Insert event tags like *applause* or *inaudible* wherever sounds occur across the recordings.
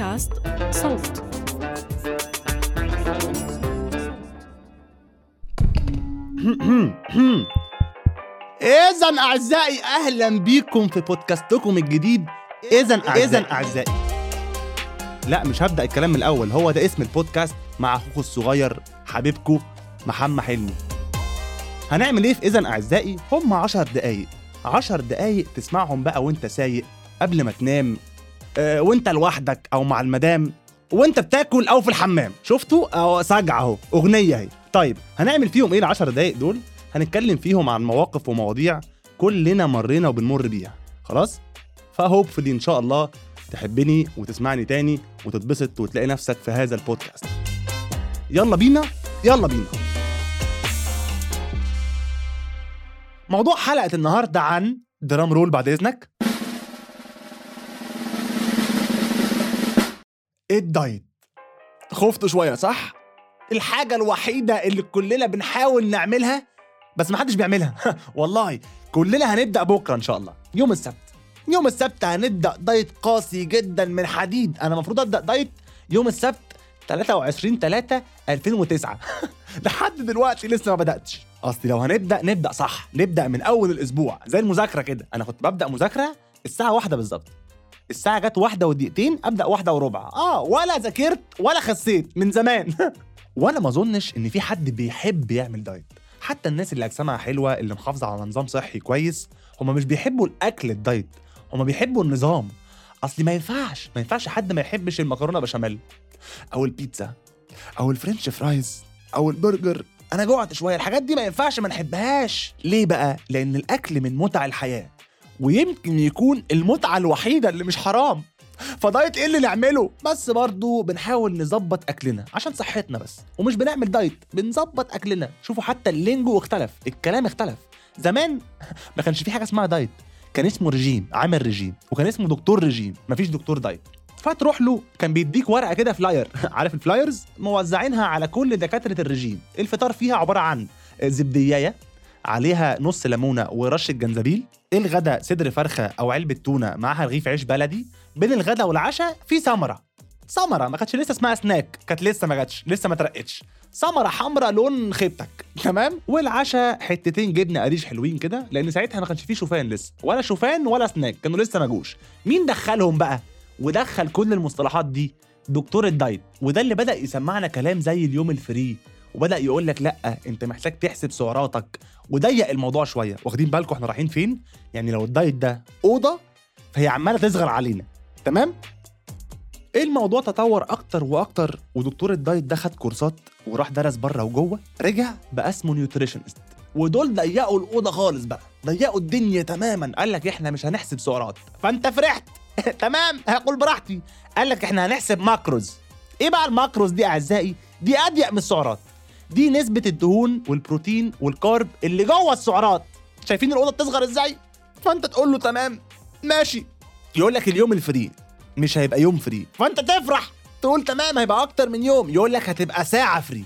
بودكاست صوت. إذا أعزائي أهلا بيكم في بودكاستكم الجديد. إذا إذا أعزائي. لا مش هبدأ الكلام من الأول. هو ده اسم البودكاست مع أخوكم الصغير حبيبكم محمد حلمي. هنعمل إيه في إذا أعزائي؟ هم عشر دقايق. عشر دقايق تسمعهم بقى وأنت سايق قبل ما تنام. وانت لوحدك أو مع المدام وانت بتاكل أو في الحمام. شفتوا؟ أو سجع أهو أغنية أهي. طيب هنعمل فيهم إيه العشر دقايق دول؟ هنتكلم فيهم عن مواقف ومواضيع كلنا مرينا وبنمر بيها. خلاص؟ فهوبفلي ان شاء الله تحبني وتسمعني تاني وتتبسط وتلاقي نفسك في هذا البودكاست. يلا بينا؟ يلا بينا. موضوع حلقة النهاردة عن drum roll بعد إذنك. ال diet. خفتوا شوية صح؟ الحاجة الوحيدة اللي كلنا بنحاول نعملها بس محدش بيعملها. *laughs* والله كلنا هنبدأ بكرة إن شاء الله يوم السبت. يوم السبت هنبدأ diet قاسي جدا من حديد. أنا المفروض أبدأ diet يوم السبت 23 3 2009 لحد دلوقتي لسه ما بدأتش. اصلي لو هنبدأ نبدأ صح. نبدأ من أول الأسبوع زي المذاكرة كده. أنا كنت ببدأ مذاكرة الساعة واحدة بالظبط. الساعة جت واحدة ودقيقتين أبدأ واحدة وربع. آه ولا ذاكرت ولا خسيت من زمان. *laughs* وأنا ما أظنش إن في حد بيحب يعمل دايت. حتى الناس اللي أجسامها حلوة اللي محافظة على نظام صحي كويس هم مش بيحبوا الأكل الدايت. هم بيحبوا النظام. اصلي ما ينفعش ما ينفعش حد ما يحبش المكرونة بشاميل. أو البيتزا. أو ال French fries. أو البرجر. أنا جوعت شوية. الحاجات دي ما ينفعش ما نحبهاش. ليه بقى؟ لأن الأكل من متع الحياة. ويمكن يكون المتعة الوحيدة اللي مش حرام. ف diet إيه اللي نعمله؟ بس برضو بنحاول نظبط أكلنا عشان صحتنا بس. ومش بنعمل diet بنظبط أكلنا. شوفوا حتى ال lingo اختلف الكلام اختلف. زمان *laughs* ما كانش في حاجة اسمها diet. كان اسمه رجيم عامل رجيم. وكان اسمه دكتور رجيم مفيش دكتور diet. فتروح له كان بيديك ورقة كده flyer. *laughs* عارف ال flyers؟ موزعينها على كل دكاترة الرجيم. الفطار فيها عبارة عن زبديايه عليها نص ليمونة ورشة جنزبيل. الغدا صدر فرخة أو علبة تونة معاها رغيف عيش بلدي؟ بين الغدا والعشاء في سمره سمره ما كانتش لسه اسمها سناك كانت لسه ما جاتش لسه ما ترقتش سمره حمراء لون خيبتك. تمام؟ والعشاء حتتين جبنة قريش حلوين كده لأن ساعتها ما كانش فيه شوفان لسه. ولا شوفان ولا سناك كانوا لسه ما جوش. مين دخلهم بقى؟ ودخل كل المصطلحات دي دكتور ال diet. وده اللي بدأ يسمعنا كلام زي اليوم ال free. وبدأ يقول لك لأ أنت محتاج تحسب سعراتك. وضيق الموضوع شوية. واخدين بالكم إحنا رايحين فين؟ يعني لو ال diet ده أوضة فهي عمالة تصغر علينا. تمام؟ الموضوع تطور أكتر وأكتر؟ ودكتور ال diet ده خد كورسات وراح درس بره وجوه رجع بقى اسمه nutritionist ودول ضيقوا الأوضة خالص بقى. ضيقوا الدنيا تماما. قال لك إحنا مش هنحسب سعرات. فأنت فرحت. *laughs* تمام؟ هقول براحتي. قال لك إحنا هنحسب macros. إيه بقى ال macros دي أعزائي؟ دي أضيق من السعرات. دي نسبة الدهون والبروتين وال carb اللي جوه السعرات. شايفين الأوضة بتصغر إزاي؟ فأنت تقول له تمام ماشي. يقول لك اليوم ال free مش هيبقى يوم free. فأنت تفرح تقول تمام هيبقى أكتر من يوم. يقول لك هتبقى ساعة free.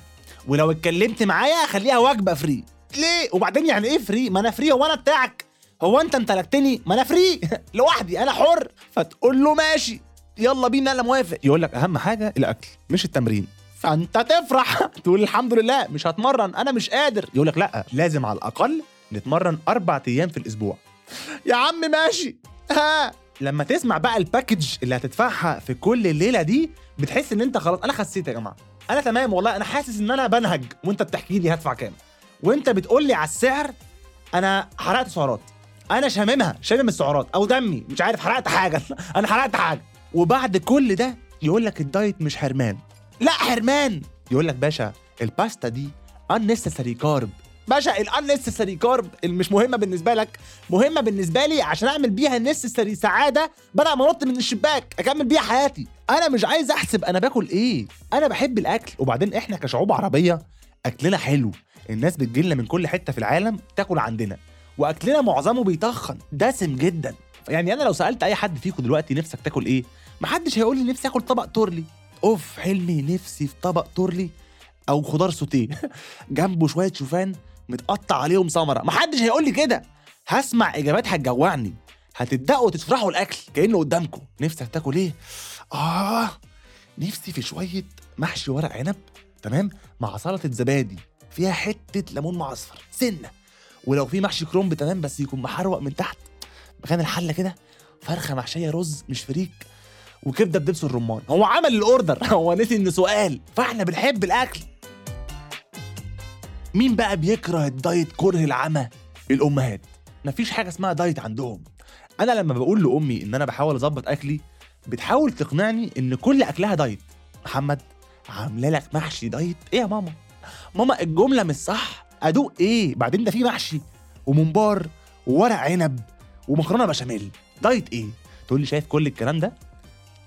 ولو اتكلمت معايا خليها وجبة free. ليه؟ وبعدين يعني إيه free؟ ما أنا free هو أنا بتاعك. هو أنت امتلكتني ما أنا free. *laughs* لوحدي أنا حر. فتقول له ماشي يلا بينا أنا موافق. يقول لك أهم حاجة الأكل مش التمرين. فانت تفرح. *laughs* تقول الحمد لله مش هتمرن أنا مش قادر. يقول لك لا لازم على الأقل نتمرن أربع أيام في الأسبوع. يا عم ماشي. ها. لما تسمع بقى ال package اللي هتدفعها في كل الليلة دي بتحس إن أنت خلاص أنا خسيت يا جماعة. أنا تمام والله أنا حاسس إن أنا بنهج. وأنت بتحكي لي هدفع كام. وأنت بتقول لي على السعر أنا حرقت سعرات. أنا شاممها شامم السعرات. أو دمي. مش عارف حرقت حاجة. *laughs* أنا حرقت حاجة. وبعد كل ده يقول لك ال diet مش حرمان. لا حرمان. يقول لك باشا الباستا دي unnecessary carb باشا ال unnecessary carb اللي مش مهمة بالنسبة لك مهمة بالنسبة لي عشان أعمل بيها necessary سعادة بدل ما انط من الشباك أكمل بيها حياتي. أنا مش عايز أحسب أنا باكل إيه. أنا بحب الأكل. وبعدين إحنا كشعوب عربية أكلنا حلو. الناس بتجيلنا من كل حتة في العالم تاكل عندنا. وأكلنا معظمه بيتخن دسم جدا. يعني أنا لو سألت أي حد فيكم دلوقتي نفسك تاكل إيه محدش هيقول لي نفسي آكل طبق تورلي. اوف حلمي نفسي في طبق تورلي أو خضار سوتيه. *laughs* جنبه شوية شوفان متقطع عليهم سمره محدش هيقول لي كده. هسمع إجابات هتجوعني. هتبداوا تشرحوا الأكل كأنه قدامكم. نفسك تاكل إيه؟ آه نفسي في شوية محشي ورق عنب تمام؟ مع سلطة زبادي. فيها حتة ليمون معصفر سنة. ولو في محشي كرنب تمام؟ بس يكون محروق من تحت. مكان الحلة كده. فرخة محشية رز مش فريك. وكبده بدبس الرمان. هو عمل ال order. *laughs* هو نسي إنه سؤال. فإحنا بنحب الأكل. مين بقى بيكره ال diet كره العمى؟ الأمهات. مفيش حاجة اسمها diet عندهم. أنا لما بقول لأمي إن أنا بحاول أظبط أكلي بتحاول تقنعني إن كل أكلها diet. محمد عاملة لك محشي diet؟ إيه يا ماما؟ ماما الجملة مش صح. أدوق إيه؟ بعدين ده في محشي وممبار وورق عنب ومكرونة بشاميل. diet إيه؟ تقول لي شايف كل الكلام ده؟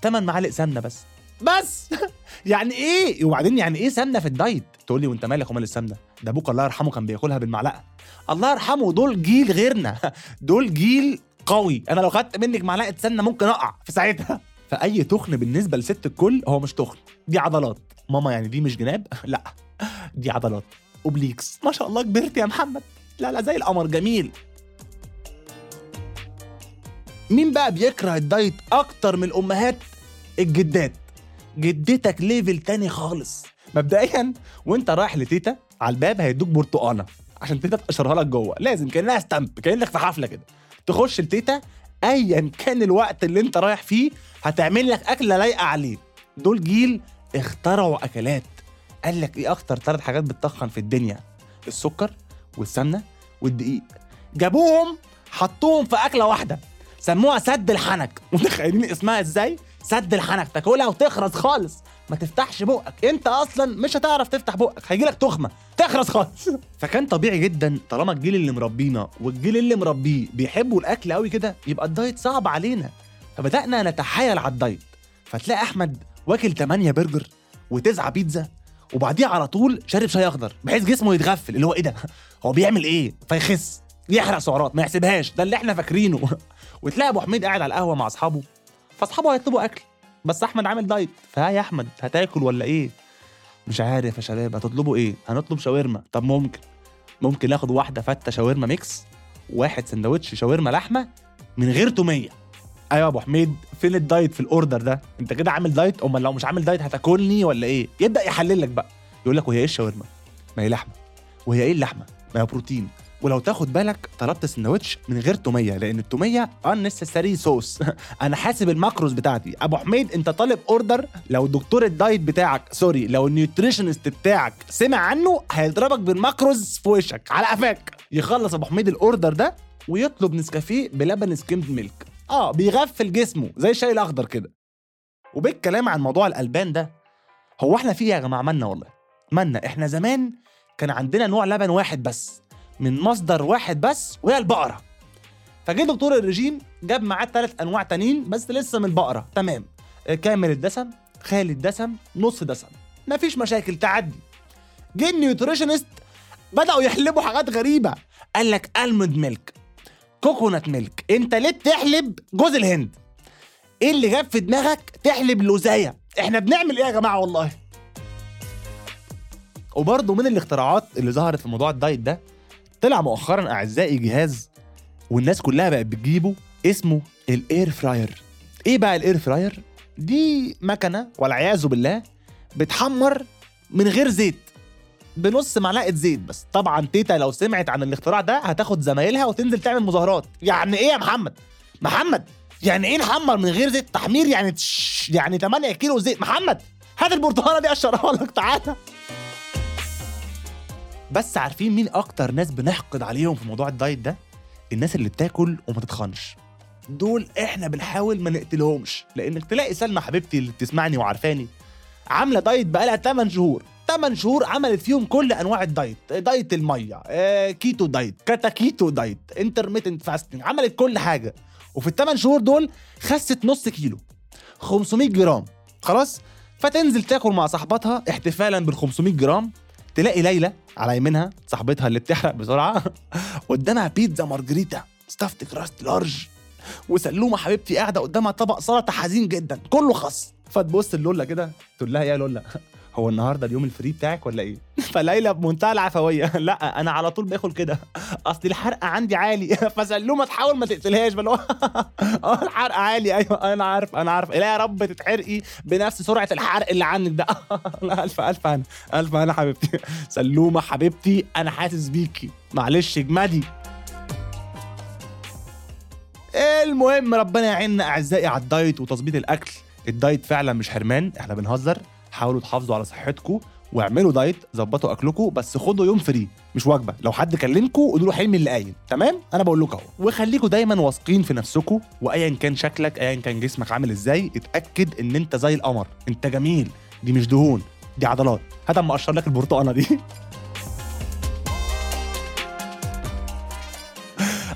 8 معالق سمنة بس. بس! *laughs* يعني إيه؟ وبعدين يعني إيه سمنة في ال diet؟ تقول لي وأنت مالك ومال السمنة؟ ده أبوك الله يرحمه كان بياكلها بالمعلقة. الله يرحمه دول جيل غيرنا. *laughs* دول جيل قوي. أنا لو خدت منك معلقة سمنة ممكن أقع في ساعتها. *laughs* فأي تخن بالنسبة لست الكل هو مش تخن. دي عضلات. ماما يعني دي مش جناب؟ لا. دي عضلات. obliques. ما شاء الله كبرت يا محمد. لا لا زي القمر. جميل. مين بقى بيكره ال diet أكتر من الأمهات؟ الجدات. جدتك level تاني خالص. مبدئيا وأنت رايح لتيتا على الباب هيدوك برتقانة. عشان تيتا تقشرها لك جوه. لازم كأنها stamp كأنك في حفلة كده. تخش لتيتا ايا كان الوقت اللي أنت رايح فيه هتعمل لك أكلة لايقة عليه. دول جيل اخترعوا أكلات. قال لك إيه أكتر ثلاث حاجات بتتخن في الدنيا؟ السكر والسمنة والدقيق. جابوهم حطوهم في أكلة واحدة. سموها سد الحنك. *laughs* متخيلين اسمها إزاي؟ سد الحنك. تاكلها وتخرس خالص. ما تفتحش بقك. انت أصلا مش هتعرف تفتح بقك. هيجيلك تخمة. تخرس خالص. *laughs* فكان طبيعي جدا طالما الجيل اللي مربينا والجيل اللي مربيه بيحبوا الأكل قوي كده يبقى ال diet صعب علينا. فبدأنا نتحايل على ال diet. فتلاقي أحمد واكل 8 برجر وتسعة بيتزا وبعديها على طول شارب شاي أخضر بحيث جسمه يتغفل. اللي هو إيه ده؟ هو بيعمل إيه؟ فيخس. يحرق سعرات. ما يحسبهاش. ده اللي إحنا فاكرينه. *laughs* وتلاقي أبو حميد قاعد على القهوة مع أصحابه فأصحابه هيطلبوا أكل. بس أحمد عامل diet. فها يا أحمد هتاكل ولا إيه؟ مش عارف يا شباب هتطلبوا إيه؟ هنطلب شاورما. طب ممكن. ممكن ناخد واحدة فتة شاورما mix واحد سندوتش شاورما لحمة من غير تومية. أيوه يا أبو حميد فين ال diet في ال order ده؟ أنت كده عامل diet؟ أمال لو مش عامل diet هتاكلني ولا إيه؟ يبدأ يحلل لك بقى. يقول لك وهي إيه الشاورما؟ ما هي لحمة. وهي إيه اللحمة؟ ما هي بروتين. ولو تاخد بالك طلبت سندوتش من غير تومية لأن التومية unnecessary sauce *laughs* أنا حاسب ال macros بتاعتي. أبو حميد أنت طالب order لو دكتور ال diet بتاعك sorry لو ال nutritionist بتاعك سمع عنه هيضربك بال macros في وشك. على قفاك. يخلص أبو حميد ال order ده ويطلب نسكافيه بلبن skimmed milk آه بيغفل جسمه زي الشاي الأخضر كده. وبالكلام عن موضوع الألبان ده. هو إحنا فيه يا جماعة؟ مالنا والله. مالنا إحنا زمان كان عندنا نوع لبن واحد بس. من مصدر واحد بس وهي البقرة. فجه دكتور الرجيم جاب معاه ثلاث أنواع تانيين بس لسه من البقرة. تمام. آه، كامل الدسم خالي الدسم نص دسم. مفيش مشاكل تعدي. جه ال nutritionist بدأوا يحلبوا حاجات غريبة. قال لك almond milk coconut milk. أنت ليه بتحلب جوز الهند؟ إيه اللي جاب في دماغك؟ تحلب لوزايه إحنا بنعمل إيه يا جماعة والله؟ وبرضه من الاختراعات اللي ظهرت في موضوع ال diet ده طلع مؤخرا أعزائي جهاز والناس كلها بقت بتجيبه اسمه ال air fryer إيه بقى ال air fryer دي مكنة والعياذ بالله بتحمر من غير زيت بنص معلقة زيت بس. طبعا تيتا لو سمعت عن الاختراع ده هتاخد زمايلها وتنزل تعمل مظاهرات. يعني إيه يا محمد؟ محمد يعني إيه نحمر من غير زيت؟ تحمير يعني تش يعني 8 كيلو زيت. محمد هات البرتقالة دي أقشرها لك تعالى. بس عارفين مين أكتر ناس بنحقد عليهم في موضوع ال diet ده؟ الناس اللي بتاكل وما تتخنش. دول إحنا بنحاول ما نقتلهمش لإنك تلاقي سلمى حبيبتي اللي بتسمعني وعارفاني عاملة diet بقالها 8 شهور 8 شهور عملت فيهم كل أنواع ال diet diet المية آه، keto diet كاتا keto diet intermittent fasting عملت كل حاجة. وفي الثمان شهور دول خست نص كيلو 500 جرام. خلاص؟ فتنزل تاكل مع صاحبتها احتفالا بال 500 جرام تلاقي ليلى على يمينها صاحبتها اللي بتحرق بسرعة *laughs* قدامها بيتزا مارجريتا stuffed crust large وسلومة حبيبتي قاعدة قدامها طبق سلطة حزين جدا كله خس. فتبص للولا كده تقول لها يا لولا هو النهارده اليوم ال free بتاعك ولا إيه؟ *laughs* فليلى بمنتهى العفوية. *laughs* لا أنا على طول باكل كده. *laughs* أصل الحرق عندي عالي. فسلومه تحاول ما تقتلهاش بل آه الحرق عالي. أيوه أنا عارف أنا عارف. لا يا رب تتحرقي بنفس سرعة الحرق اللي عندك ده. ألف ألف أنا ألف أنا حبيبتي. سلومة حبيبتي أنا حاسس بيكي. معلش اجمدي المهم ربنا يعيننا أعزائي على ال diet وتظبيط الأكل. ال diet فعلا مش حرمان إحنا بنهزر. حاولوا تحافظوا على صحتكم واعملوا diet ظبطوا أكلكم بس خدوا يوم free مش وجبة. لو حد كلمكم قولوا له حلمي اللي قايل. تمام؟ أنا بقول لكم أهو. وخليكم دايما واثقين في نفسكم وايا كان شكلك ايا كان جسمك عامل إزاي اتأكد إن أنت زي القمر. أنت جميل. دي مش دهون دي عضلات. هات اما اقشر لك البرتقانة دي. *laughs*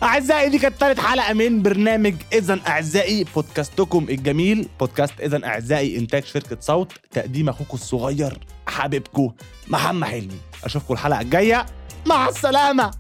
أعزائي دي كانت تالت حلقة من برنامج اذا أعزائي بودكاستكم الجميل بودكاست اذا أعزائي إنتاج شركة صوت تقديم أخوكم الصغير حبيبكم محمد حلمي. أشوفكم الحلقة الجاية. مع السلامة.